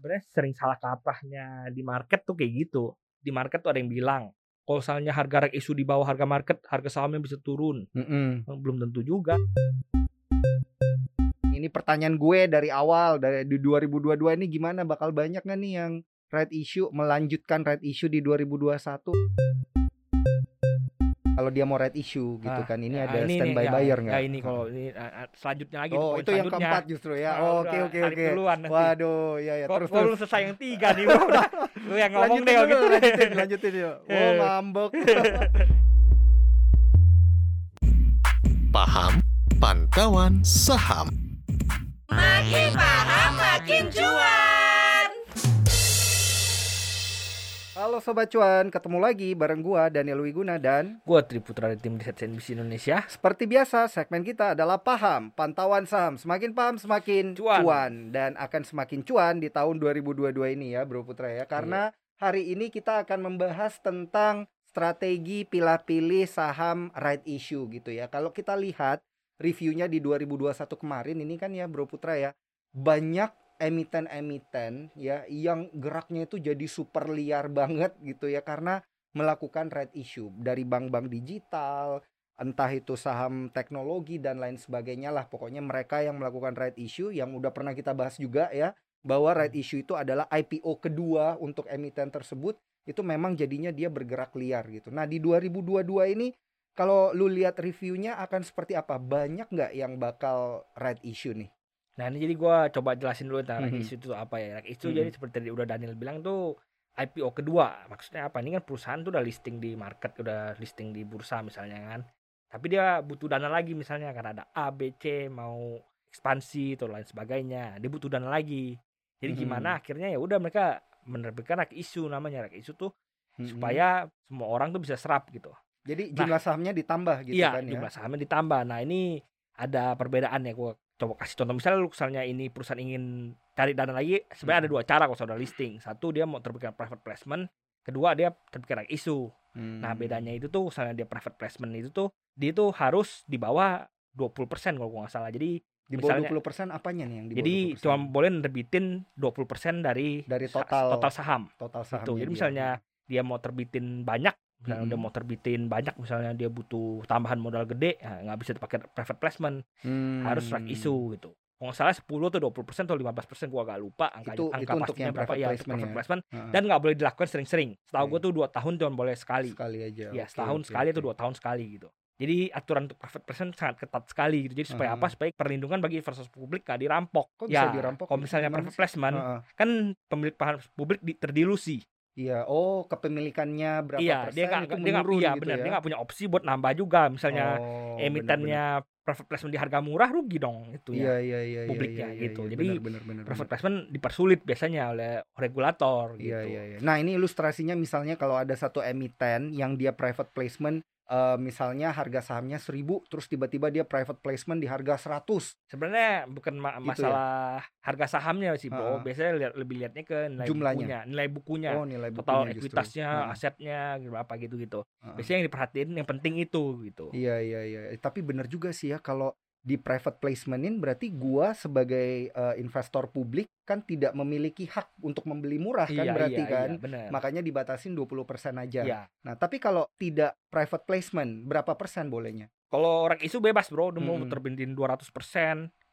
sebenarnya sering salah kaprahnya di market tuh kayak gitu. Di market tuh ada yang bilang kalau misalnya harga rek isu di bawah harga market, harga sahamnya bisa turun. Mm-mm. Belum tentu juga. Ini pertanyaan gue dari awal dari di 2022 ini gimana bakal banyak nggak nih yang right issue melanjutkan right issue di 2021? Kalau dia mau right issue gitu Ah, kan ini ya, ada ini standby ya, buyer ya nggak? ini kalau ini ah, ah, selanjutnya lagi Oh poin itu yang keempat justru ya. Oke oke oke. Waduh ya ya terus terus. selesai yang tiga nih bro udah lu yang ngomong Lanjutin deh gitu lanjutin lanjutin yuk. Oh ngambek. Paham Pantauan Saham Makin paham makin cuan. Halo sobat cuan, ketemu lagi bareng gua Daniel Wiguna dan Gua Tri Putra dari tim riset CNBC Indonesia. seperti biasa segmen kita adalah paham pantauan saham. Semakin paham semakin Cuan. cuan, dan akan semakin cuan di tahun 2022 ini ya Bro Putra ya. Karena hari ini kita akan membahas tentang strategi pilih-pilih saham right issue gitu ya. Kalau kita lihat reviewnya di 2021 kemarin ini kan ya Bro Putra ya banyak emiten-emiten ya yang geraknya itu jadi super liar banget gitu ya karena melakukan right issue dari bank-bank digital entah itu saham teknologi dan lain sebagainya lah pokoknya mereka yang melakukan right issue yang udah pernah kita bahas juga ya bahwa right issue itu adalah IPO kedua untuk emiten tersebut itu memang jadinya dia bergerak liar gitu. Nah di 2022 ini kalau lu lihat reviewnya akan seperti apa? Banyak nggak yang bakal right issue nih? Nah ini jadi gua coba jelasin dulu tentang Mhm. rek isu itu apa ya. Isu Mhm. jadi seperti tadi udah Daniel bilang tuh IPO kedua. Maksudnya apa? Ini kan perusahaan tuh udah listing di market, udah listing di bursa misalnya kan. Tapi dia butuh dana lagi misalnya karena ada A, B, C mau ekspansi atau lain sebagainya. Dia butuh dana lagi. Jadi Mhm. gimana akhirnya ya udah mereka menerbitkan rek isu namanya rek isu tuh Mhm. supaya semua orang tuh bisa serap gitu. jadi Nah, jumlah sahamnya ditambah gitu iya, kan ya. jumlah sahamnya ditambah. Nah, ini ada perbedaan ya gua coba kasih contoh misalnya lu misalnya ini perusahaan ingin cari dana lagi sebenarnya ada Hmm. dua cara kalau sudah listing satu dia mau terbitkan private placement kedua dia terbitkan isu nah Hmm. bedanya itu tuh misalnya dia private placement itu tuh dia tuh harus di bawah 20% kalau nggak salah jadi di bawah misalnya- 20% apanya nih yang di jadi 20%? cuma boleh nerbitin 20% dari Dari sa- total- total saham total sahamnya gitu. Jadi dia. misalnya dia mau terbitin banyak, misalnya Mm-mm. dia mau terbitin banyak, misalnya dia butuh tambahan modal gede, ya nggak bisa dipakai private placement, Hmm. harus right issue gitu. Kalau nggak salah 10 atau 20 persen atau 15 persen gua agak lupa angkanya, Itu- angka itu pastinya berapa private ya placement private ya? placement Heeh. dan nggak boleh dilakukan sering-sering. Setahu Oke. gua tuh dua tahun cuma boleh sekali. sekali aja. Ya Oke, setahun oke, sekali oke. atau dua tahun sekali gitu. Jadi aturan untuk private placement sangat ketat sekali gitu. Jadi supaya apa? Aha. Supaya perlindungan bagi investor publik nggak dirampok. Kok bisa ya, dirampok? Kalau misalnya private placement Heeh. kan pemilik paham publik di- terdilusi. Iya, oh kepemilikannya berapa iya, persen dia nggak itu dia menurun iya gitu benar ya? dia nggak punya opsi buat nambah juga misalnya Oh, emitennya private placement di harga murah rugi dong itu Iya, ya iya, iya, iya, publiknya iya, iya, gitu. iya, Jadi, benar, benar, benar, private benar. placement dipersulit biasanya oleh regulator gitu Iya, iya, iya. Nah, ini ilustrasinya misalnya kalau ada satu emiten yang dia private placement eh, misalnya harga sahamnya 1000 terus tiba-tiba dia private placement di harga 100. sebenarnya bukan ma- Gitu ya? masalah harga sahamnya sih bro Ha-ha. biasanya lihat lebih lihatnya ke nilai Jumlahnya. bukunya nilai bukunya Oh, nilai total bukunya justru. ekuitasnya Heeh, asetnya berapa gitu gitu heeh. biasanya yang diperhatiin yang penting itu gitu Iya, iya, iya. Eh, Tapi benar juga sih ya kalau di private placementin berarti gua sebagai eh, investor publik kan tidak memiliki hak untuk membeli murah kan iya berarti iya, kan. iya, benar Makanya dibatasin 20% aja. Iya. Nah, tapi kalau tidak private placement, berapa persen bolehnya? kalau orang isu bebas bro udah mau Mm-mm. terbitin 200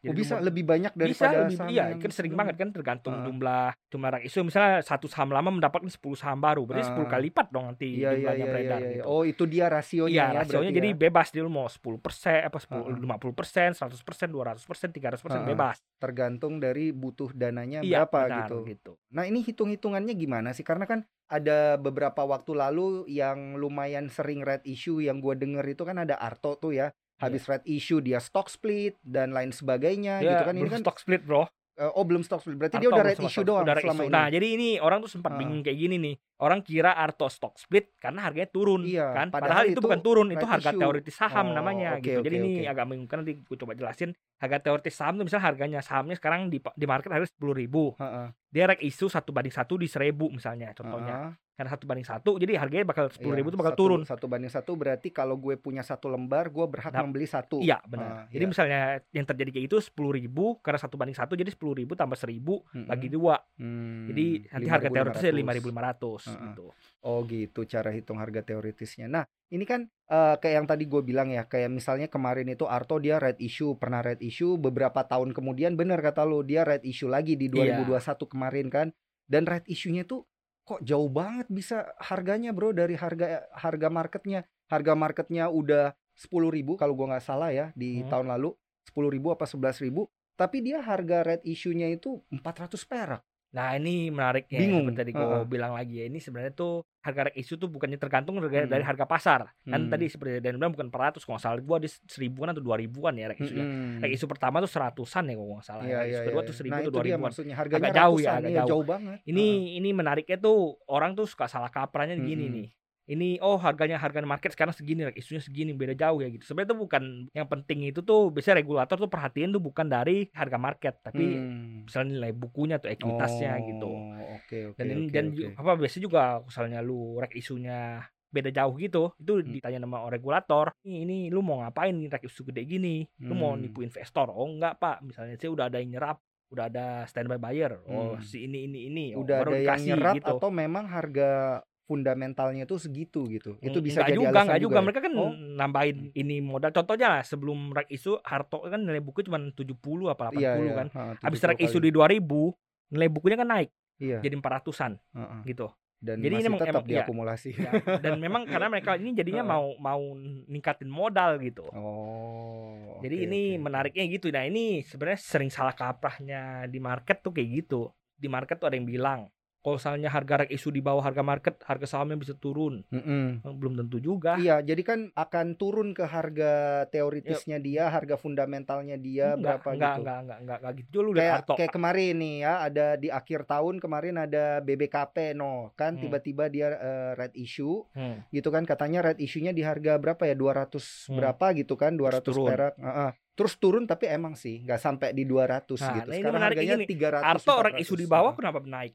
persen Oh, bisa lebih banyak bisa daripada lebih saham iya yang kan sering banget kan tergantung Heeh. jumlah jumlah rak isu misalnya satu saham lama mendapatkan 10 saham baru berarti 10 Heeh. kali lipat dong nanti Iya, iya, jumlahnya iya, iya, beredar iya. gitu Oh, itu dia rasionya Iya, ya rasionya jadi ya. bebas dia mau 10 persen, apa 10, Heeh. 50 persen, 100 persen, 200 persen, 300 persen Heeh. bebas. tergantung dari butuh dananya Iya, berapa benar, gitu. gitu. Nah, ini hitung-hitungannya gimana sih? Karena kan ada beberapa waktu lalu yang lumayan sering red issue yang gue denger itu kan ada Arto tuh ya. Habis red issue dia stock split dan lain sebagainya Dia gitu kan. Ini kan stock split, Bro. eh, oh belum stock split. Berarti dia Arto udah red issue doang udah red selama issue. ini. Nah, jadi ini orang tuh sempat Heeh. bingung kayak gini nih. Orang kira Arto stock split karena harganya turun Iya, kan. padahal Padahal, itu, itu bukan turun, itu harga issue. teoritis saham Oh, namanya oke, gitu. Jadi oke, ini agak membingungkan nanti gue coba jelasin. Harga teoritis saham tuh misal harganya sahamnya sekarang di di market harga sepuluh ribu. Heeh, Dia rek isu satu banding satu di seribu misalnya contohnya. heeh. Karena satu banding satu, jadi harganya bakal sepuluh Iya, ribu itu bakal satu- turun. Satu banding satu berarti kalau gue punya satu lembar, gue berhak Nah, membeli satu. Iya benar. Jadi iya. misalnya yang terjadi kayak itu sepuluh ribu karena satu banding satu jadi sepuluh ribu tambah seribu Mm-mm. bagi dua. Hmm, Jadi nanti harga teoritisnya lima 5.500. ribu lima ratus Heeh. gitu. Oh gitu cara hitung harga teoritisnya. Nah ini kan eh, kayak yang tadi gue bilang ya, kayak misalnya kemarin itu Arto dia red issue, pernah red issue beberapa tahun kemudian bener kata lu dia red issue lagi di Iya. 2021 kemarin kan. Dan red issue-nya tuh kok jauh banget bisa harganya bro dari harga harga marketnya. Harga marketnya udah 10.000 kalau gua nggak salah ya di Hmm. tahun lalu 10.000 apa 11.000 tapi dia harga red issue-nya itu 400 perak. Nah ini menariknya Bingung. seperti tadi gue Heeh. bilang lagi ya ini sebenarnya tuh harga rek isu tuh bukannya tergantung harga- Hmm. dari harga pasar kan Hmm. tadi seperti Dan bilang bukan 400 kalau nggak salah gua di seribuan atau dua ribuan ya rek isunya Mm-mm. rek isu pertama tuh seratusan ya kalau nggak salah Iya, rek iya, isu kedua iya. tuh seribu nah, atau itu dua ribuan maksudnya harganya Agak jauh ya, agak iya, jauh. jauh banget. ini ini menariknya tuh orang tuh suka salah kaprahnya gini Mm-mm. nih ini oh harganya harga market sekarang segini isunya segini beda jauh ya gitu sebenarnya tuh bukan yang penting itu tuh biasanya regulator tuh perhatiin tuh bukan dari harga market tapi Hmm. misalnya nilai bukunya atau ekuitasnya gitu Oh, Oke oke. dan ini oke, dan ju- apa biasanya juga misalnya lu rek isunya beda jauh gitu itu Hmm. ditanya sama regulator ini, ini lu mau ngapain rek isu gede gini lu mau Hmm. nipu investor oh enggak pak misalnya sih udah ada yang nyerap udah ada standby buyer oh Hmm. si ini ini ini oh, udah baru ada yang nyerap gitu atau memang harga fundamentalnya tuh segitu gitu. Itu bisa Enggak jadi juga, alasan enggak juga. ya? Mereka kan Oh. nambahin ini modal. Contohnya lah sebelum rek isu Harto kan nilai buku cuma 70 apa 80 Iya, iya. kan. Ha, Habis 70 rek isu di 2000 nilai bukunya kan naik Iya. jadi 400-an ha-ha. gitu. Dan jadi ini tetap emang- iya. diakumulasi. Ya, dan memang karena mereka ini jadinya mau mau ningkatin modal gitu. Oh. Jadi ini oke. menariknya gitu. Nah, ini sebenarnya sering salah kaprahnya di market tuh kayak gitu. Di market tuh ada yang bilang kalau misalnya harga rek isu di bawah harga market, harga sahamnya bisa turun. Mm-mm. Belum tentu juga. Iya, jadi kan akan turun ke harga teoritisnya dia, harga fundamentalnya dia enggak, berapa enggak, gitu. enggak, enggak, enggak, enggak gitu. Lu kayak Arto. kayak kemarin nih ya ada di akhir tahun kemarin ada BBKP no kan Hmm. tiba-tiba dia eh, red issue Hmm. gitu kan katanya red issue-nya di harga berapa ya 200 Hmm. berapa gitu kan 200 turun. perak Heeh. terus turun tapi emang sih nggak sampai di 200 Nah, gitu nah ini sekarang menarik harganya ini. 300 Arto 400. isu di bawah kenapa naik?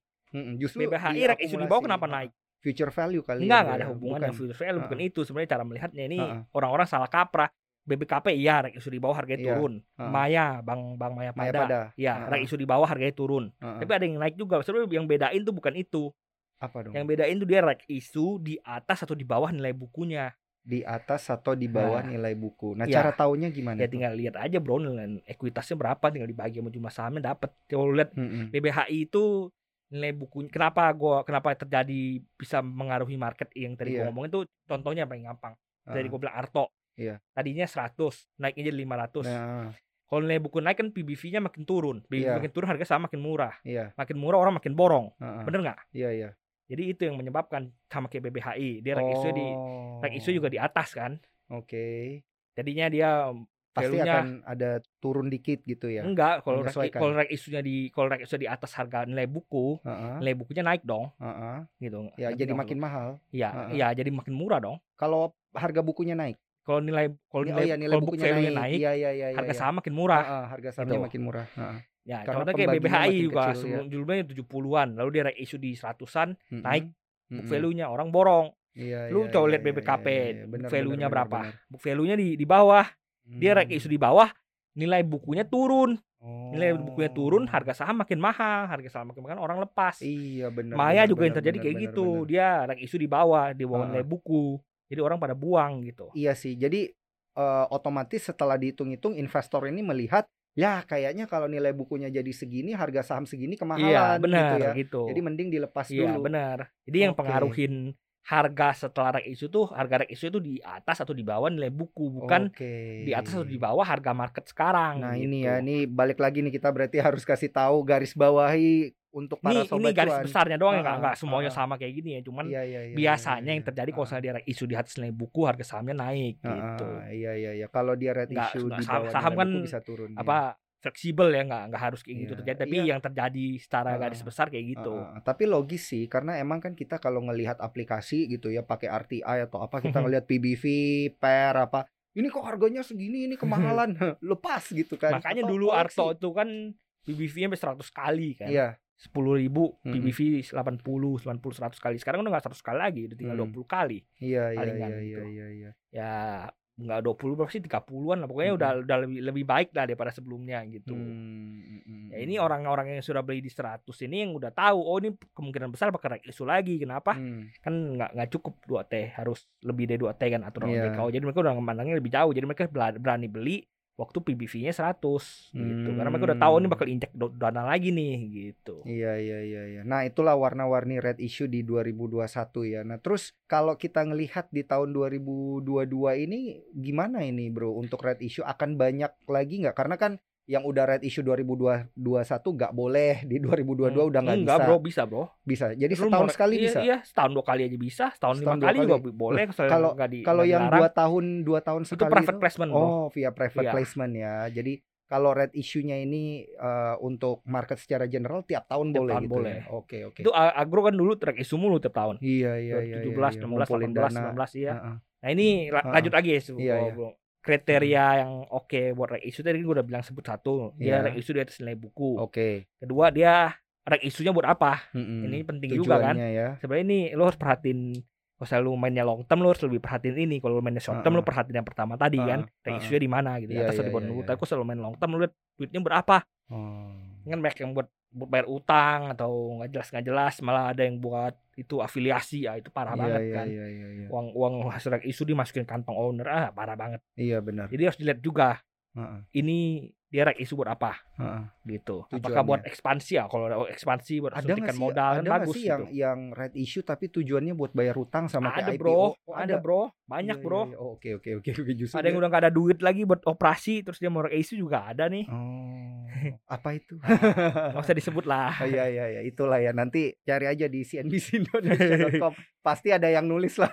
Justru BBHI rek isu di bawah kenapa naik? future value kali Enggak, ya enggak ada Bro. hubungannya Bukan. future value bukan itu. Sebenarnya cara melihatnya ini Heeh. orang-orang salah kaprah. BBKP iya rek isu di bawah harganya Iya. turun. Heeh. Maya, Bang Bang Maya Maya Pada. Iya, Heeh. rek isu di bawah harganya turun. Heeh. Tapi ada yang naik juga. Sebenarnya yang bedain tuh bukan itu. apa dong Yang bedain tuh dia rek isu di atas atau di bawah nilai bukunya. di atas atau di bawah Nah. nilai buku nah Iya. cara taunya gimana Ya tuh? tinggal lihat aja bro nilai ekuitasnya berapa tinggal dibagi sama jumlah sahamnya dapat. Kalau lihat Mm-mm. BBHI itu nilai bukunya kenapa gua kenapa terjadi bisa mengaruhi market yang tadi Iya. gua ngomongin tuh contohnya paling gampang. Dari Heeh. gua bilang Arto. Iya. Tadinya 100, naiknya jadi 500. nah Kalau nilai buku naik kan PBV-nya makin turun. PBV Iya. makin turun harga sama makin murah. iya Makin murah orang makin borong. Heeh. Bener nggak? iya iya Jadi itu yang menyebabkan sama kayak BBHI. Dia rek isu di rek isu Oh. juga di atas kan. Oke. Jadinya dia Pasti value-nya akan ada turun dikit gitu ya. enggak kalau rek kalau rek isunya di kalau rek isu di atas harga nilai buku, Heeh, nilai bukunya naik dong heeh. gitu. Ya Ngerti jadi makin maksud? mahal. Iya, Heeh. iya jadi makin murah dong. Kalau harga bukunya naik. Kalau nilai kalau Ni- nilai, oh iya nilai book bukunya naik. value-nya naik, Iya iya iya iya. harga iya. saham makin murah. Heeh, harga sahamnya Gitu. makin murah. Heeh. Ya, Karena contohnya kayak BBHI juga kecil, ya. sebelum dulunya 70-an, lalu dia rek isu di 100-an, Mm-mm. naik book Mm-mm. value-nya orang borong. Iya, Lu iya, coba iya, lihat iya, BBKP, iya, iya. book Benar, value-nya benar, berapa? benar, Book value-nya di di bawah. Dia rek Hmm. isu di bawah, nilai bukunya turun. Nilai Oh. bukunya turun, harga saham makin mahal, harga saham makin mahal orang lepas. Iya benar. Maya benar, juga yang benar, terjadi benar, kayak benar, gitu. benar. Dia rek isu di bawah, di bawah Heeh. nilai buku. Jadi orang pada buang gitu. Iya sih. Jadi eh, otomatis setelah dihitung-hitung investor ini melihat ya kayaknya kalau nilai bukunya jadi segini, harga saham segini Iya, kemahalan benar gitu ya. gitu. Jadi mending dilepas Iya, dulu. benar. Jadi yang Oke. pengaruhin harga setelah rek isu tuh harga rek isu itu di atas atau di bawah nilai buku, bukan Oke. di atas atau di bawah harga market sekarang. Nah gitu. ini ya, ini balik lagi nih kita berarti harus kasih tahu garis bawahi untuk para Ini, ini sobat garis cuan. besarnya doang ya, Ah, nggak semuanya ah. sama kayak gini ya. Cuman Iya, iya, iya, biasanya iya, yang terjadi iya. kalau misalnya dia rek isu di atas nilai buku, harga sahamnya naik Ah, gitu. ah, iya iya iya. Kalau dia issue nggak, di saham- bawah saham nilai kan buku bisa turun. iya. Apa fleksibel ya nggak nggak harus kayak gitu Iya, terjadi tapi iya. yang terjadi secara Ah, garis besar kayak gitu Heeh, tapi logis sih karena emang kan kita kalau ngelihat aplikasi gitu ya pakai RTI atau apa kita ngelihat PBV, per apa ini kok harganya segini ini kemahalan lepas gitu kan makanya Atau dulu koleksi. Arto itu kan PBV-nya sampai 100 kali kan iya sepuluh ribu Mm-mm. PBV 80 90 100 kali sekarang udah nggak 100 kali lagi udah tinggal Mm. 20 kali iya iya iya iya gitu. iya iya ya nggak 20 berapa sih? 30-an lah. Pokoknya udah udah lebih lebih baik lah daripada sebelumnya gitu. Hmm, hmm, ya ini hmm. orang-orang yang sudah beli di 100 ini yang udah tahu oh ini kemungkinan besar bakal naik isu lagi kenapa? Hmm, kan nggak nggak cukup 2 T harus lebih dari 2 T kan aturan Iya. OJK jadi mereka udah memandangnya lebih jauh. Jadi mereka berani beli waktu PBV-nya 100 gitu karena mereka udah tahu ini Hmm. bakal injek dana lagi nih gitu Iya iya iya iya. Nah, itulah warna-warni red issue di 2021 ya. Nah, terus kalau kita ngelihat di tahun 2022 ini gimana ini, Bro? Untuk red issue akan banyak lagi nggak? Karena kan yang udah red issue 2021 nggak boleh di 2022 udah nggak Hmm. Enggak bisa. bro bisa bro Bisa. Jadi Lu setahun sekali iya, bisa. iya setahun dua kali aja bisa setahun, Setahun lima kali, juga kali. bi- boleh kalau Kalau- di Kalau yang dilarang. dua tahun dua tahun itu sekali private placement bro Oh, via private Iya. placement ya. Jadi kalau red issue-nya ini eh, untuk market secara general tiap tahun Tiap boleh tahun gitu boleh. ya. Oke, oke. itu a- agro kan dulu track isu mulu tiap tahun Iya, iya, iya. iya, 17, iya. 16, Ngumpulin 18, dana. 19 iya. Heeh. Nah ini la- Heeh. lanjut lagi ya. Iya, iya. Kriteria yang oke buat rek isu tadi gue udah bilang sebut satu. Dia Iya. rek isu di atas nilai buku. Oke. Kedua dia rek isunya buat apa? Mm-mm. Ini penting juga kan. Tujuannya ya. Sebenarnya ini lo harus perhatiin kalau misalnya lu mainnya long term lo harus lebih perhatiin ini. Kalau lu mainnya short term Heeh. lo perhatiin yang pertama tadi kan. Heeh, Rek heeh. isunya di mana gitu. Iya, atas iya, atau di bawah dulu. iya. Tapi kalau selalu main long term lo lihat duitnya berapa? Oh. Kan banyak yang buat buat bayar utang atau nggak jelas nggak jelas malah ada yang buat itu afiliasi ya itu parah Iya, banget iya, kan. iya, iya, iya. Uang uang hasil isu dimasukin kantong owner ah parah banget. Iya, benar. Jadi harus dilihat juga Heeh, ini dia rek isu buat apa heeh. gitu. Tujuannya. Apakah buat ekspansi ya? Kalau ada ekspansi buat Ada suntikan sih, modal ada kan nggak bagus sih gitu. yang yang red issue tapi tujuannya buat bayar hutang sama ada kayak bro, IPO? Oh, ada bro, banyak Iya, bro. iya, iya. Oh, Oke, oke, oke, oke. Justru Ada yang udah nggak ada duit lagi buat operasi, terus dia mau rek isu juga ada nih. Oh, apa itu? Nggak usah disebut lah. Oh, iya iya iya itulah ya nanti cari aja di cnbcindonesia.com pasti ada yang nulis lah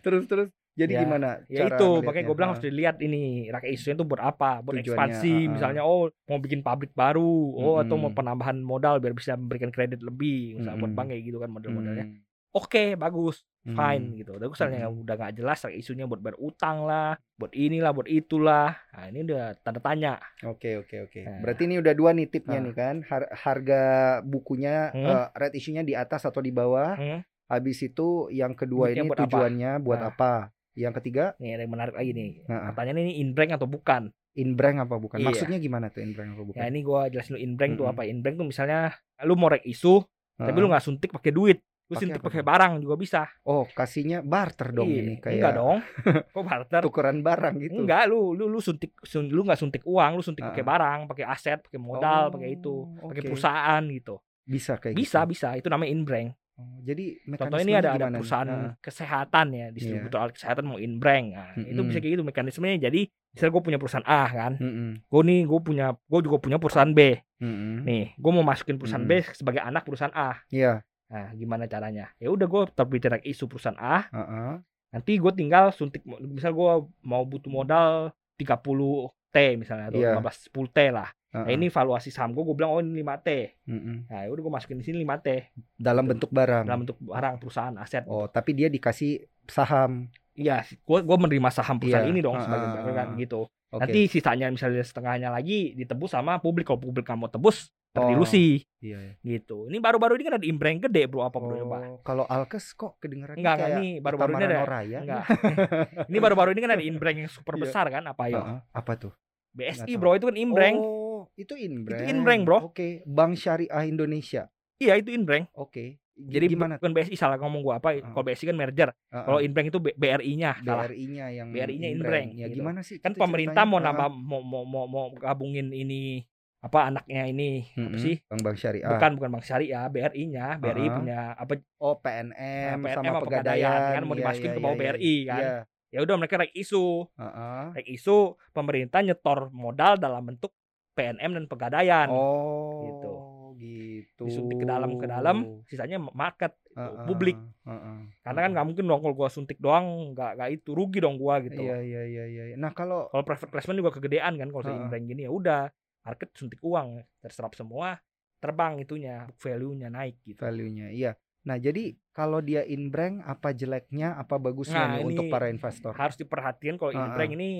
terus terus jadi Ya, gimana Ya cara itu, makanya gue bilang harus dilihat ini rek isunya itu buat apa? Buat Tujuannya, ekspansi, ah, ah. misalnya oh mau bikin pabrik baru, oh atau mau penambahan modal biar bisa memberikan kredit lebih, misalnya buat Mm-mm. bank kayak gitu kan model-modelnya. hmm, Oke, bagus. fine hmm. gitu. Tapi misalnya yang udah nggak jelas rek isunya buat bayar utang lah, buat inilah, buat itulah. Nah, ini udah tanda tanya. Oke oke oke. Nah. Berarti ini udah dua nih tipnya nih kan. Har- harga bukunya Hmm. eh, red issue-nya di atas atau di bawah. Hmm. Habis itu yang kedua ini buat apa? tujuannya buat Nah. apa? Yang ketiga Nih ada yang menarik lagi nih. Nah. Pertanyaan ini inbrank atau bukan? inbrand apa bukan? Iya. Maksudnya gimana tuh inbrand apa bukan? Ya ini gua jelasin dulu inbrank tuh Mm-mm. apa. Inbrank tuh misalnya lu mau rek isu, tapi Heeh. lu nggak suntik pakai duit. Lu Pakai suntik pakai barang juga bisa. Oh, kasihnya barter dong Iya, ini kayak Enggak dong. Kok barter? tukeran barang gitu. Enggak, lu lu lu suntik sun, lu nggak suntik uang, lu suntik pakai Ah. barang, pakai aset, pakai modal, Oh, pakai itu, pakai oke. perusahaan gitu. Bisa kayak Bisa, gitu. bisa. Itu namanya inbrank. Oh, jadi Contoh ini ada ada gimana perusahaan Heeh. kesehatan ya, distributor alat kesehatan mau inbrank. Nah, itu Mm-mm. bisa kayak gitu mekanismenya. Jadi, misalnya gue punya perusahaan A kan, Mm-mm, gue nih gue punya gue juga punya perusahaan B. mm-mm. Nih, gue mau masukin perusahaan Mm. B sebagai anak perusahaan A. Iya, Nah, gimana caranya? Ya udah gue tetap bicara isu perusahaan A. heeh. Nanti gue tinggal suntik, misal gue mau butuh modal 30 T misalnya atau Iya. 15 10 T lah. Nah, heeh. ini valuasi saham gue, gue bilang oh ini 5 T. Mm-mm. Nah, ya udah gue masukin di sini 5 T dalam bentuk barang. dalam bentuk barang perusahaan aset. Oh, tapi dia dikasih saham. Iya, gue gue menerima saham perusahaan Iya, ini dong ah, sebagai ah, bagian kan ah. gitu. Oke. Nanti sisanya misalnya setengahnya lagi ditebus sama publik. Kalau publik nggak mau tebus, Oh, terdilusi Iya, iya. gitu. Ini baru-baru ini kan ada imbreng gede bro apa bro? Oh, kalau Alkes kok kedengerannya Enggak, kayak ini baru-baru ini ada- Noraya. Enggak. ini baru-baru ini kan ada imbreng yang super Iya. besar kan apa ya? Heeh. Apa tuh? BSI bro itu kan imbreng. Oh, itu inbreng. Itu inbreng, bro. Oke, Bank Syariah Indonesia. Iya itu imbreng. Oke. Jadi gimana? bukan BSI salah ngomong gua apa? Ah. Kalau BSI kan merger. Heeh. Kalau imbreng itu BRI-nya salah. BRI-nya yang BRI-nya inbreng. inbreng, Ya gitu. gimana sih? Kan pemerintah mau nambah mau mau mau, mau gabungin ini apa anaknya ini apa Mm-mm. sih? Bank Bank Syariah. Bukan bukan Bank Syariah, BRI-nya. BRI Ah. punya apa Oh, PNM, Nah, sama PNM sama Pegadaian. Pegadaian, kan mau Iya, dimasukin iya, ke bawah iya, BRI kan. Iya. ya udah mereka rek isu. Heeh. Rek isu pemerintah nyetor modal dalam bentuk PNM dan Pegadaian. Oh, Gitu. gitu. Disuntik ke dalam ke dalam, sisanya market Heeh, publik. heeh, Karena kan nggak mungkin dong kalau gua suntik doang nggak nggak itu rugi dong gua gitu. Iya, iya, iya, iya. Nah, kalau Kalau private placement juga kegedean kan kalau saya Heeh. imbreng gini ya udah market suntik uang terserap semua terbang itunya value-nya naik gitu value-nya. Iya. Nah, jadi kalau dia inbrand apa jeleknya, apa bagusnya Nah, nih untuk para investor? harus diperhatikan kalau Ah, inbrand ah. ini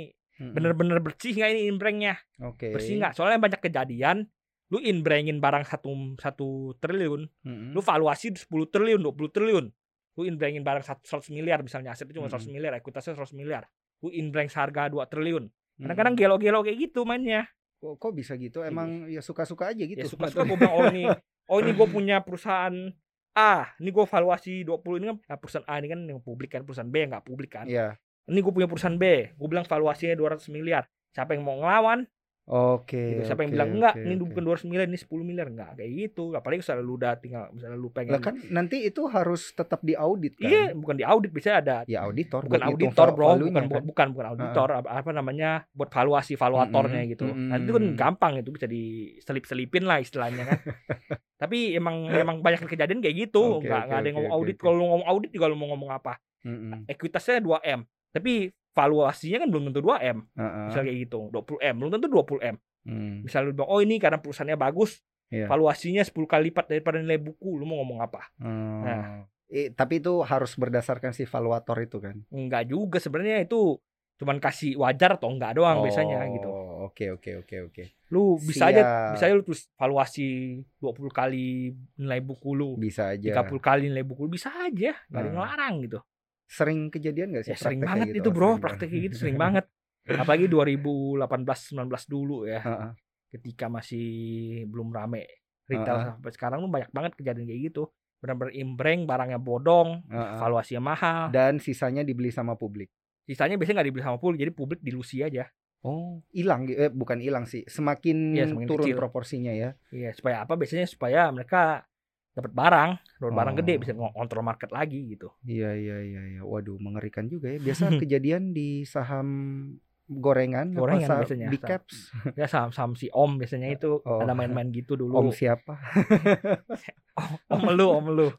Bener-bener bersih nggak ini Oke. bersih nggak soalnya banyak kejadian lu inbrandin barang satu satu triliun Mm-mm. lu valuasi 10 triliun 20 triliun lu inbrandin barang satu 100 miliar misalnya asetnya cuma 100 Mm-mm. miliar ekuitasnya 100 miliar lu inbrand seharga 2 triliun kadang-kadang gelo-gelo kayak gitu mainnya kok, kok bisa gitu? Emang ya suka-suka aja gitu. ya suka-suka gue bilang oh ini oh ini gue punya perusahaan A ini gue valuasi 20 ini kan nah, perusahaan A ini kan yang publik kan perusahaan B yang nggak publik kan Iya. Ini gue punya perusahaan B gue bilang valuasinya 200 miliar siapa yang mau ngelawan Oke. gitu. siapa yang oke, bilang enggak oke, ini oke. bukan 200 miliar ini 10 miliar enggak kayak gitu apalagi misalnya lu udah tinggal misalnya lu pengen Lah kan nanti itu harus tetap diaudit kan? iya bukan di audit biasanya ada Ya auditor bukan auditor bro value-nya bukan kan? bukan bukan auditor apa, apa namanya buat valuasi valuatornya Mm-mm, gitu mm-mm. nanti itu kan gampang itu bisa diselip-selipin lah istilahnya kan tapi emang emang banyak kejadian kayak gitu Oke, nggak oke, nggak ada yang oke, ngomong audit oke. kalau lu ngomong audit juga lu mau ngomong apa Mm-mm. ekuitasnya 2 m tapi valuasinya kan belum tentu 2 m Heeh. misalnya kayak gitu 20 m belum tentu 20 m Hmm. misalnya lu bilang oh ini karena perusahaannya bagus Iya. valuasinya 10 kali lipat daripada nilai buku lu mau ngomong apa Hmm. Nah. Eh, tapi itu harus berdasarkan si valuator itu kan? enggak juga sebenarnya itu cuman kasih wajar atau enggak doang biasanya gitu Oh, Oke oke oke oke. lu bisa aja Siap. bisa aja lu tulis valuasi 20 kali nilai buku lu Bisa aja. 30 kali nilai buku lu bisa aja nggak ada yang Nah. ngelarang gitu Sering kejadian gak sih? ya sering banget kayak itu gitu? bro Sering praktek kayak gitu sering banget apalagi 2018 19 dulu ya Heeh. ketika masih belum rame retail Heeh. sampai sekarang tuh banyak banget kejadian kayak gitu benar-benar imbreng barangnya bodong Heeh. valuasinya mahal Dan sisanya dibeli sama publik. sisanya biasanya nggak dibeli sama publik jadi publik dilusi aja Oh, hilang eh bukan hilang sih, semakin, Iya, semakin turun kecil. proporsinya ya. iya supaya apa biasanya supaya mereka dapat barang dapat barang Oh. gede bisa ngontrol market lagi gitu Iya iya iya iya. Waduh, mengerikan juga ya. Biasa kejadian di saham gorengan, apa Gorengan sa- biasanya, big saham. caps. ya saham saham si om biasanya itu Oh. ada main-main gitu dulu Om siapa? om lu om lu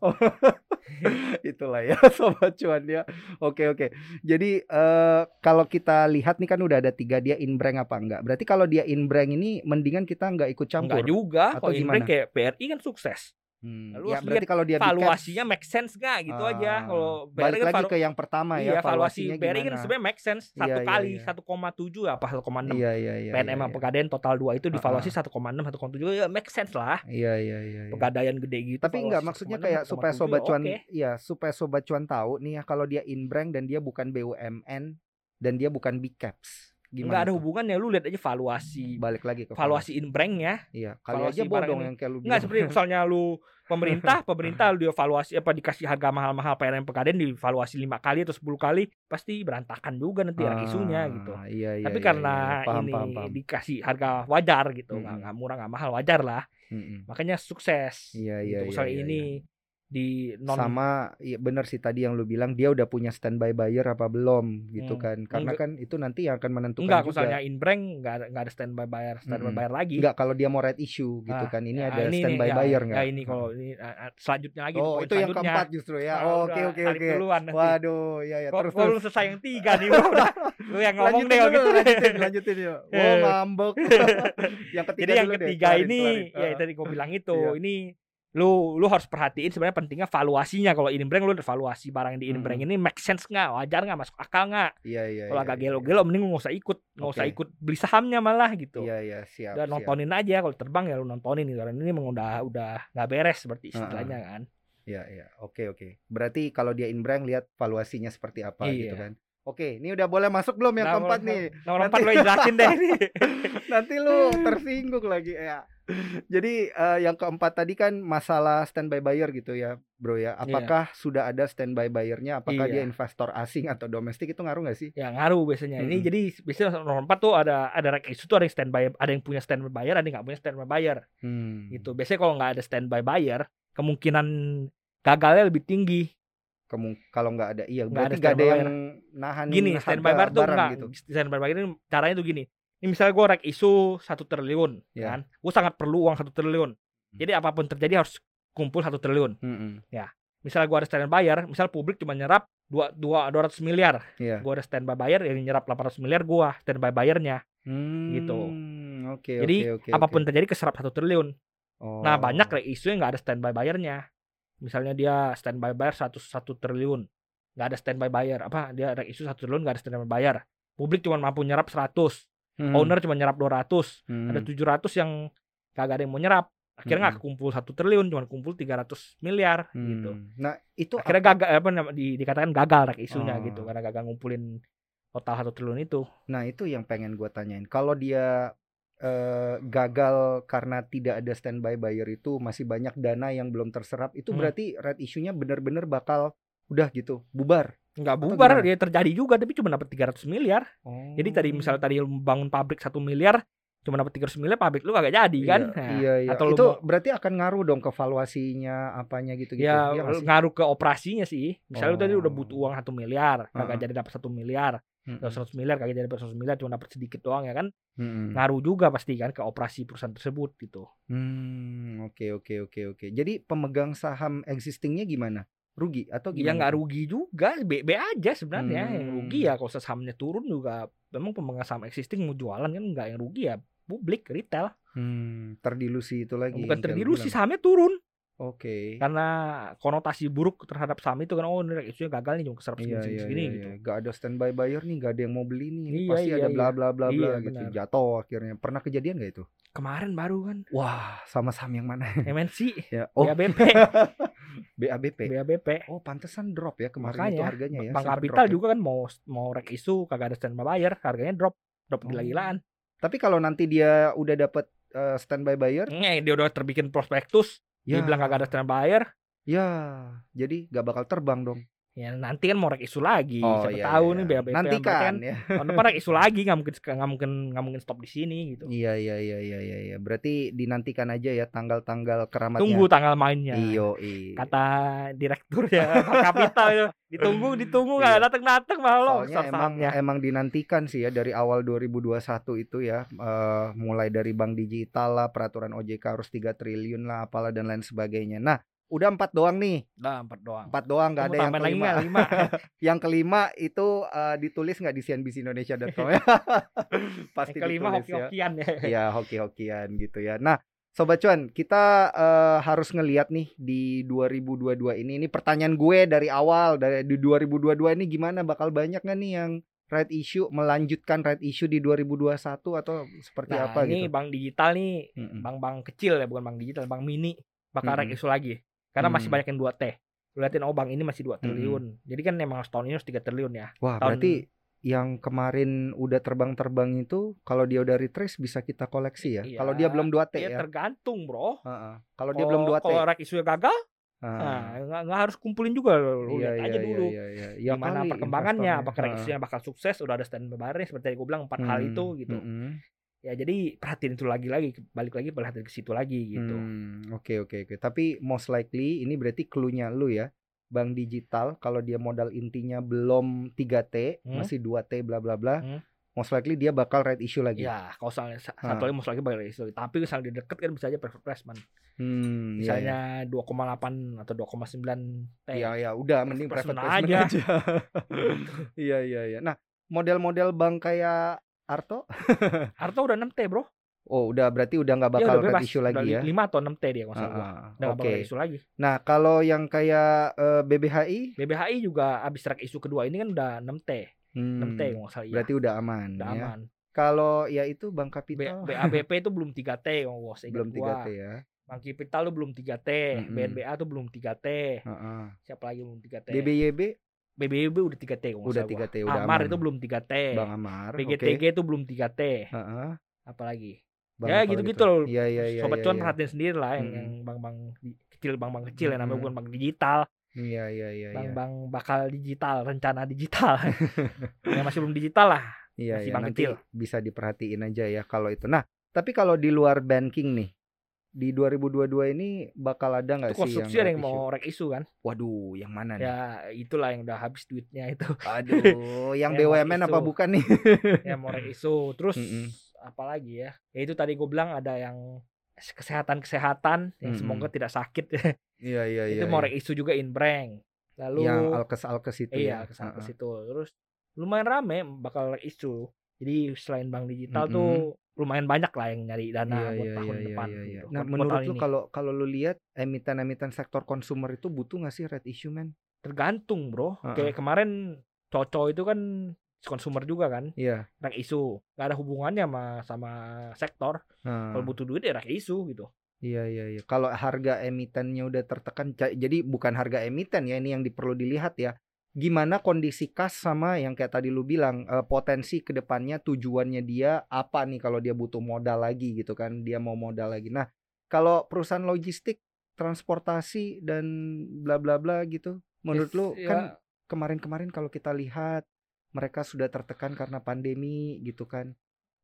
Itulah ya sobat cuan ya. Oke oke. Jadi eh kalau kita lihat nih kan udah ada tiga dia inbrand apa enggak? Berarti kalau dia inbrand ini mendingan kita nggak ikut campur. enggak juga Atau kalau gimana? kayak BRI kan sukses Hmm, Lu ya berarti kalau dia valuasinya make sense nggak gitu aja ah, kalau balik lagi ke yang pertama iya ya valuasi valuasinya BRI kan sebenarnya make sense Iya, satu iya, kali iya. 1,7 apa 1,6 Iya iya iya. PNM iya, iya. Pegadaian total 2 itu divaluasi 1,6 1,7 ya make sense lah Iya iya iya. iya. pegadaian gede gitu Tapi enggak valuasi maksudnya 1,6, kayak supaya 1,7 sobat ya cuan oke. ya supaya sobat cuan tahu nih ya kalau dia inbrand dan dia bukan BUMN dan dia bukan big caps. Gimana? Enggak ada tuh? hubungannya lu lihat aja valuasi Balik lagi ke valuasi inbrengnya Iya, kali valuasi aja bodong yang kayak lu Enggak seperti misalnya lu pemerintah pemerintah lu valuasi apa dikasih harga mahal-mahal PNM Pegadaian divaluasi 5 kali atau 10 kali pasti berantakan juga nanti Ah, isunya gitu Iya, iya, tapi iya, karena iya. Paham, ini paham, paham. dikasih harga wajar gitu nggak nggak murah nggak mahal wajar lah Mm-mm. makanya sukses Iya, iya, gitu. iya, iya, ini di non sama iya bener sih tadi yang lu bilang dia udah punya standby buyer apa belum gitu Hmm, kan. karena enggak. kan itu nanti yang akan menentukan enggak juga. misalnya inbreng nggak ada nggak ada standby bayar standby Mm-mm. bayar lagi. Enggak kalau dia mau right issue gitu Ah, kan. Ini ya, ada ini nih, standby ya, buyer ya enggak ini kalau ini ah, ah, selanjutnya lagi oh itu yang keempat justru ya? Ah, oh, oke oke oke. waduh ya ya terus kok lu terus. selesai yang tiga nih bro? Udah lu yang ngomong lanjutin deh gitu lanjutin lanjutin yuk. Oh Eh. ngambek. Yang ketiga Jadi yang ketiga ini ya Ah, tadi gue bilang itu Iya. ini lu lu harus perhatiin sebenarnya pentingnya valuasinya kalau inbreng lu ada valuasi barang yang di inbreng ini make sense nggak wajar nggak masuk akal nggak iya iya kalau iya, agak iya. gelo-gelo mending lu nggak usah ikut nggak usah Oke. ikut beli sahamnya malah gitu iya iya siap udah siap. nontonin aja kalau terbang ya lu nontonin gitu karena ini emang udah udah nggak beres seperti Ah, ah. istilahnya kan Iya, iya. Oke, oke. Berarti kalau dia inbrand lihat valuasinya seperti apa gitu Iya. kan. Oke, ini udah boleh masuk belum yang Nah, keempat nih? nomor Nanti- empat lo jelasin deh ini Nanti lu tersinggung lagi ya. Jadi eh, yang keempat tadi kan masalah standby buyer gitu ya, Bro ya. Apakah sudah ada standby buyernya? Apakah Iya. dia investor asing atau domestik itu ngaruh nggak sih? ya ngaruh biasanya ini Mm-mm. jadi biasanya nomor empat tuh ada ada isu tuh ada yang standby ada yang punya standby buyer ada yang nggak punya standby buyer Hmm. gitu biasanya kalau nggak ada standby buyer kemungkinan gagalnya lebih tinggi Kemu- kalau nggak ada iya Nggak berarti ada nggak ada standby yang nahan gini standby buyer tuh enggak gitu. standby buyer ini caranya tuh gini ini misalnya gue rek isu satu triliun Ya. kan gue sangat perlu uang satu triliun Hmm. jadi apa pun terjadi harus kumpul satu triliun Mm-mm. misalnya gue ada standby buyer misal publik cuma nyerap dua dua dua ratus miliar Iya. gue ada standby buyer yang nyerap 800 miliar gue standby bayarnya Gitu. Hmm, oke Jadi oke oke. apa pun terjadi keserap satu triliun. Oh. Nah banyak kayak isu yang nggak ada standby bayarnya. Misalnya dia standby bayar satu satu triliun, nggak ada standby bayar. Apa dia ada isu satu triliun nggak ada standby bayar. Publik cuma mampu nyerap 100, Hmm, owner cuma nyerap 200, hmm. ada 700 yang kagak ada yang mau nyerap. Akhirnya nggak kumpul satu triliun, cuma kumpul 300 miliar Hmm. gitu. Nah, itu Akhirnya gagal apa di, dikatakan gagal rek isunya Oh. gitu karena gagal ngumpulin total satu triliun itu. Nah, itu yang pengen gue tanyain. Kalau dia eh, gagal karena tidak ada standby buyer itu masih banyak dana yang belum terserap, itu Hmm. berarti red issue-nya benar-benar bakal udah gitu, bubar. Nggak bubar, dia terjadi juga tapi cuma dapat 300 miliar. Oh. Jadi tadi misalnya tadi bangun pabrik satu miliar, cuma dapat 300 miliar pabrik lu kagak jadi kan? Iya, Nah, iya, iya. Atau itu mau- berarti akan ngaruh dong ke valuasinya apanya gitu-gitu. ya Iya nggak sih? ngaruh ke operasinya sih. Misalnya lu tadi udah Oh. butuh uang satu miliar, kagak Heeh. jadi dapat satu miliar, Kalau 100 miliar jadi dapat 100 miliar cuma dapat sedikit doang ya kan? Mm-mm. Ngaruh juga pasti kan ke operasi perusahaan tersebut gitu. Hmm, oke oke oke oke. Jadi pemegang saham existingnya gimana? Rugi atau Ya gimana? nggak tuh? rugi juga, B, B aja sebenarnya. Yang Hmm. rugi ya kalau sahamnya turun juga memang pemegang saham existing mau jualan kan nggak yang rugi ya publik retail. Hmm, terdilusi itu lagi. Bukan yang terdilusi sahamnya turun Oke. karena konotasi buruk terhadap saham itu kan oh ini isunya gagal nih cuma keserap Iya segini iya segini iya, gitu. iya. Gak ada standby buyer nih, gak ada yang mau beli nih. Iya, pasti iya, ada iya. bla bla bla bla Iya, gitu. benar. Jatuh akhirnya. Pernah kejadian gak itu? Kemarin baru kan Wah, sama saham yang mana? MNC, ya. Oh, BABP, BABP. BABP. Oh, pantesan drop ya kemarin Makanya, itu harganya ya. Bank Kapital ya. juga kan mau mau rek isu kagak ada standby buyer, harganya drop, drop Oh. gila-gilaan. Tapi kalau nanti dia udah dapet eh, standby buyer, Nge, dia udah terbikin prospektus, ya, bilang kagak ada standby ya, jadi gak bakal terbang dong. Ya nanti kan mau rek isu lagi. Oh Siapa iya, tahu iya, nih iya. BABP Nanti berarti kan ya. tahun depan rek isu lagi nggak mungkin nggak mungkin nggak mungkin stop di sini gitu. Iya iya iya iya iya iya. Berarti dinantikan aja ya tanggal-tanggal keramatnya. Tunggu tanggal mainnya. Iyo, iya. Kata direktur ya Kapital itu ditunggu ditunggu nggak Iya. datang datang malah Soalnya emang emang dinantikan sih ya dari awal 2021 itu ya eh, mulai dari bank digital lah peraturan OJK harus 3 triliun lah apalah dan lain sebagainya. Nah, udah empat doang nih. Udah empat doang. Empat doang nggak ada yang lagi kelima. nggak? lima. yang kelima itu eh, ditulis nggak di cnbcindonesia.com ya? Pasti Yang kelima ditulis ya. hoki-hokian ya. ya hoki-hokian gitu ya. Nah, Sobat Cuan, kita eh, harus ngelihat nih di 2022 ini. Ini pertanyaan gue dari awal dari di 2022 ini gimana bakal banyak nggak nih yang right issue melanjutkan right issue di 2021 atau seperti Nah apa ini gitu? bank digital nih, Mm-mm. bank-bank kecil ya bukan bank digital, bank mini bakal Mm-mm. rek isu lagi. Karena masih Mm. banyak yang 2 T. Lu liatin oh bank ini masih 2 Mm-mm. triliun. Jadi kan emang setahun ini harus 3 triliun ya. Wah, tahun- berarti yang kemarin udah terbang-terbang itu kalau dia udah retrace bisa kita koleksi ya. Iya. Kalau dia belum 2T Ya ya. tergantung, Bro. Heeh. Kalau dia belum 2T. Kalau rek isunya gagal, Heeh. nah nggak harus kumpulin juga lu Iya, lihat aja iya, dulu. iya, iya, iya. Ya gimana perkembangannya, apakah isunya bakal sukses, udah ada standby bayarnya seperti yang gue bilang empat hal Hmm, itu gitu. mm-mm. Ya jadi perhatiin itu lagi lagi, balik lagi perhatiin ke situ lagi gitu. Hmm, oke oke oke. Tapi most likely ini berarti clue-nya lu ya. Bank digital kalau dia modal intinya belum 3T, Hmm. masih 2T bla bla bla. Hmm. Most likely dia bakal right issue lagi. Ya, kalau misalnya sa- Ah. satu lagi masuk lagi bakal isu. Tapi misalnya di deket kan bisa aja private placement. Hmm, iya, Misalnya 2,8 atau 2,9 T. iya. Ya ya, udah mending private placement aja. Iya iya iya. Nah, model-model bank kayak Arto Arto udah 6 T, Bro. Oh, udah berarti udah nggak Dia bakal udah bebas. issue Udah lagi li- ya. 5 atau 6 T dia kalau salah. Ah, ah, Udah Oke. bakal isu lagi. Nah, kalau yang kayak eh, BBHI BBHI juga abis track isu kedua ini kan udah 6 T. 6 T hmm, kalau salah. iya. berarti udah aman udah ya. aman. Kalau ya itu Bank B- Kapital BABP itu belum 3 T kalau gua belum gua. 3T ya. Bank Kapital tuh belum 3 T, Mm-mm. BNBA tuh belum 3 T. Heeh. Siapa lagi belum 3 T? BBYB BBB udah 3 T kalau nggak Udah salah 3T, gua. udah Amar aman. itu belum 3 T. Bang Amar. BGTG itu belum 3 T. Heeh. Apalagi? Bang ya gitu-gitu loh. Iya iya iya. Sobat iya, cuan iya. perhatiin sendiri lah yang, bank-bank di- kecil bank-bank kecil yang namanya bukan bank digital, Iya iya iya iya. bank-bank bakal digital, rencana digital. yang masih belum digital lah. Iya masih iya bank nanti kecil. bisa diperhatiin aja ya kalau itu. Nah, tapi kalau di luar banking nih di 2022 ini bakal ada nggak Itu sih yang yang mau rek isu kan. Waduh, yang mana nih? Ya itulah yang udah habis duitnya itu. Aduh, yang Yang BUMN apa bukan nih? yang mau rek isu. Terus Mm-mm. apalagi ya? Ya itu tadi gue bilang ada yang kesehatan-kesehatan yang Mm-mm. semoga tidak sakit. Iya iya iya. itu mau iya. rek isu juga inbrand. Lalu yang alkes alkes itu iya ya. ke sana ke Heeh. situ terus lumayan rame bakal isu Jadi selain bank digital Mm-mm. tuh lumayan banyak lah yang nyari dana Iya, buat iya, tahun iya, depan iya, iya. gitu. Nah, buat- menurut lu kalau kalau lu lihat emiten-emiten sektor konsumer itu butuh nggak sih red issue man? tergantung, Bro. Heeh. Kayak kemarin Coco itu kan konsumer juga kan, Iya. rak isu. Gak ada hubungannya sama sama sektor. Nah, Kalau butuh duit ya rak isu gitu. Iya iya iya. Kalau harga emitennya udah tertekan, jadi bukan harga emiten ya ini yang perlu dilihat ya. Gimana kondisi kas sama yang kayak tadi lu bilang eh, potensi ke depannya tujuannya dia apa nih kalau dia butuh modal lagi gitu kan? Dia mau modal lagi. Nah kalau perusahaan logistik, transportasi dan bla bla bla gitu, menurut Is- lu ya, kan kemarin-kemarin kalau kita lihat mereka sudah tertekan karena pandemi gitu kan?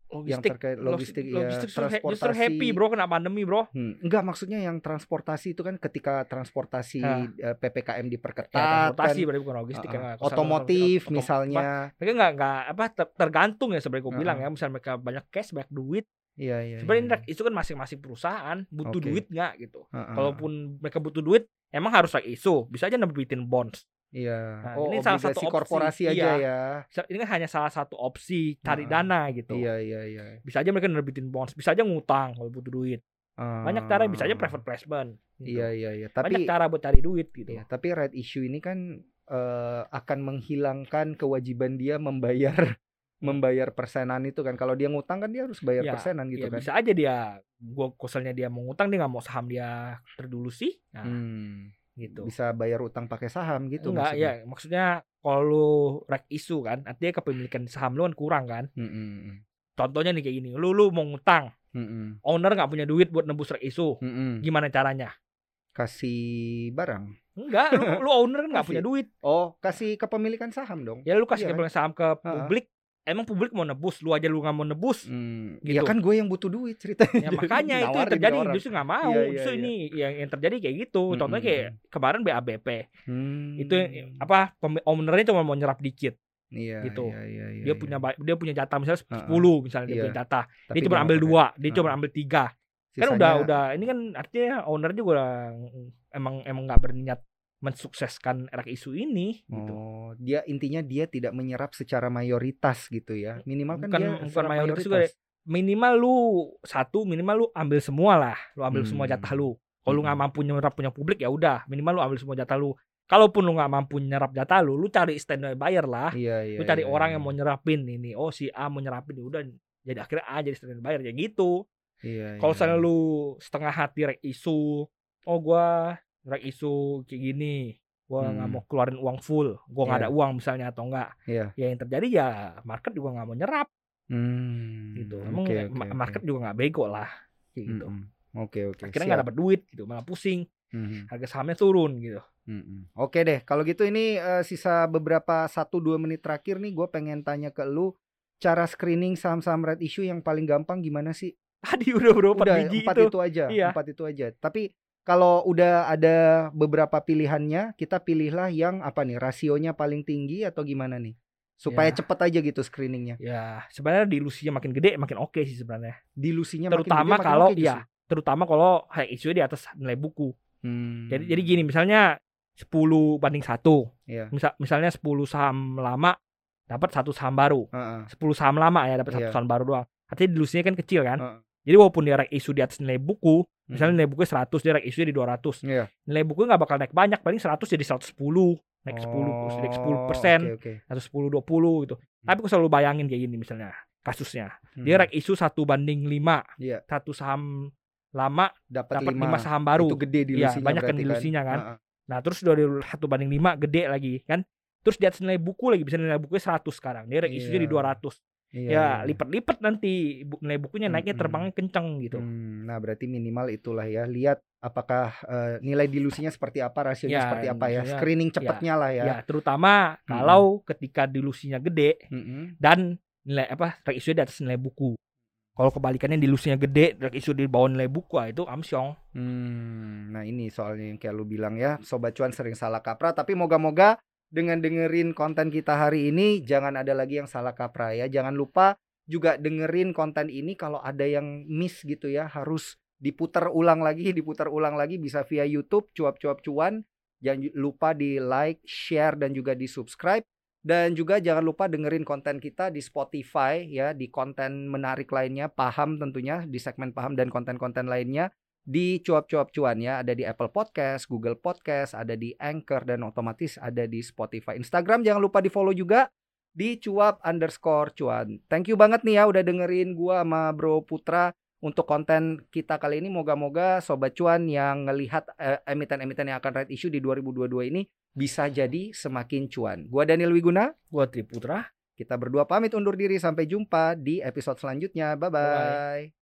Yang logistik terkait logis- logistik, ya, logistik he- justru transportasi. happy bro kena pandemi bro Hmm, enggak maksudnya yang transportasi itu kan ketika transportasi Hah. eh, PPKM ya, diperketat transportasi kan, berarti bukan logistik uh-uh. ya nggak- kesana- otomotif otom- misalnya mereka nggak nggak apa ter- tergantung ya sebenarnya gue bilang Uh-uh. ya misalnya mereka banyak cash banyak duit iya iya sebenarnya iya. rak isu kan masing-masing perusahaan butuh Oke. duit nggak gitu Heeh. kalaupun mereka butuh duit emang harus rak isu bisa aja nerbitin bonds iya. Nah, oh ini salah satu opsi, korporasi aja iya. ya. Sa- ini kan hanya salah satu opsi cari Uh-uh. dana gitu. Iya iya iya. Bisa aja mereka nerbitin bonds bisa aja ngutang kalau butuh duit. Banyak cara bisa aja private placement gitu. iya iya iya. Banyak tapi cara buat cari duit gitu. Iya, tapi red issue ini kan eh, akan menghilangkan kewajiban dia membayar membayar persenan itu kan. Kalau dia ngutang kan dia harus bayar Ya, persenan gitu ya kan. bisa aja dia gua koselnya dia mau ngutang dia nggak mau saham dia terdulusi nah, Hmm, gitu bisa bayar utang pakai saham gitu enggak maksudnya. ya maksudnya kalau lu rek isu kan artinya kepemilikan saham lu kan kurang kan Mm, mm, mm. contohnya nih kayak gini lu lu mau ngutang Mm, mm. owner nggak punya duit buat nebus rek isu Mm, mm. gimana caranya kasih barang enggak lu, lu owner kan nggak punya duit oh kasih kepemilikan saham dong ya lu kasih Iya kan? kepemilikan saham ke publik emang publik mau nebus lu aja lu nggak mau nebus Hmm, Gitu. ya kan gue yang butuh duit ceritanya ya makanya itu yang terjadi justru nggak mau Iya, iya, justru iya. ini yang yang terjadi kayak gitu Mm, contohnya kayak kemarin BABP Hmm. itu apa ownernya cuma mau nyerap dikit iya, gitu. iya, iya, iya, dia iya. punya dia punya jatah misalnya Ha-ha. 10 misalnya dia Iya. punya jatah Tapi dia cuma ambil dua dia cuma ambil tiga kan Sisanya- udah udah ini kan artinya owner juga udah emang emang nggak berniat mensukseskan rak isu ini gitu Oh, dia intinya dia tidak menyerap secara mayoritas gitu ya. Minimal kan bukan dia bukan serap mayoritas juga minimal lu satu minimal lu ambil semua lah lu ambil semua Hmm. jatah lu kalau lu nggak Hmm. mampu nyerap punya publik ya udah minimal lu ambil semua jatah lu kalaupun lu nggak mampu nyerap jatah lu lu cari standby buyer lah Iya, iya. lu cari iya, orang iya. yang mau nyerapin ini oh si A mau nyerapin ya udah jadi akhirnya A jadi standby buyer ya gitu Iya, kalau iya, misalnya iya. lu setengah hati rek isu oh gua rek isu kayak gini gua nggak Hmm. mau keluarin uang full gua nggak Iya. ada uang misalnya atau enggak Iya. ya yang terjadi ya market juga nggak mau nyerap Hmm. gitu emang Oke, ya, oke. market juga nggak bego lah kayak gitu Mm-mm. Oke, oke. akhirnya nggak dapat duit gitu malah pusing Mhm. harga sahamnya turun gitu Mm-mm. Oke deh, kalau gitu ini eh, sisa beberapa 1-2 menit terakhir nih gue pengen tanya ke lu cara screening saham-saham red issue yang paling gampang gimana sih? tadi udah empat udah biji empat itu, itu. aja, Iya. empat itu aja. Tapi kalau udah ada beberapa pilihannya, kita pilihlah yang apa nih? Rasionya paling tinggi atau gimana nih? Supaya Ya. cepet aja gitu screeningnya. ya sebenarnya dilusinya makin gede makin oke sih sebenarnya Dilusinya makin terutama gede, makin kalau oke justru. ya terutama kalau high issue di atas nilai buku Hmm. jadi jadi gini misalnya 10 banding satu Iya. misal misalnya 10 saham lama dapat satu saham baru Heeh. 10 saham lama ya dapat satu Iya. saham baru doang artinya dilusinya kan kecil kan Heeh. jadi walaupun dia isu di atas nilai buku misalnya Hmm. nilai buku 100 dia rek isu di 200 Iya. nilai buku nggak bakal naik banyak paling 100 jadi 110 naik 10 naik 10 persen Oh, oke. atau 10 20 gitu tapi aku selalu bayangin kayak gini misalnya kasusnya dia Hmm. rek isu satu banding 5 Iya. satu saham lama dapat dapat 5 lima saham baru Itu gede Iya, dilusinya banyak kan dilusinya kan. Heeh. nah terus dari satu banding 5 gede lagi kan terus di atas nilai buku lagi bisa nilai bukunya 100 sekarang dia rek isunya di Iya. 200 Iya, ya iya. lipat-lipat nanti nilai bukunya naiknya Mm-mm. terbangnya kenceng gitu Hmm, nah berarti minimal itulah ya. Lihat apakah eh, nilai dilusinya seperti apa, rasionya Ya, seperti apa ya. Screening cepatnya lah ya. ya terutama kalau ketika dilusinya gede Mm-mm. dan nilai apa isunya di atas nilai buku kalau kebalikannya dilusinya gede rek isu di bawah nilai buku ah, itu amsyong Hmm, nah ini soalnya yang kayak lu bilang ya, sobat cuan sering salah kaprah. Tapi moga-moga dengan dengerin konten kita hari ini jangan ada lagi yang salah kaprah ya. Jangan lupa juga dengerin konten ini kalau ada yang miss gitu ya, harus diputar ulang lagi, diputar ulang lagi bisa via YouTube cuap-cuap cuan. Jangan lupa di like, share dan juga di subscribe. Dan juga jangan lupa dengerin konten kita di Spotify ya, di konten menarik lainnya, paham tentunya di segmen paham dan konten-konten lainnya di cuap-cuap cuan ya, ada di Apple Podcast, Google Podcast, ada di Anchor dan otomatis ada di Spotify. Instagram jangan lupa di follow juga di cuap underscore cuan. Thank you banget nih ya udah dengerin gua sama Bro Putra untuk konten kita kali ini. Moga-moga sobat cuan yang ngelihat eh, emiten-emiten yang akan right issue di 2022 ini bisa jadi semakin cuan. Gua Daniel Wiguna, Gua Triputra. kita berdua pamit undur diri sampai jumpa di episode selanjutnya. Bye bye. Bye-bye.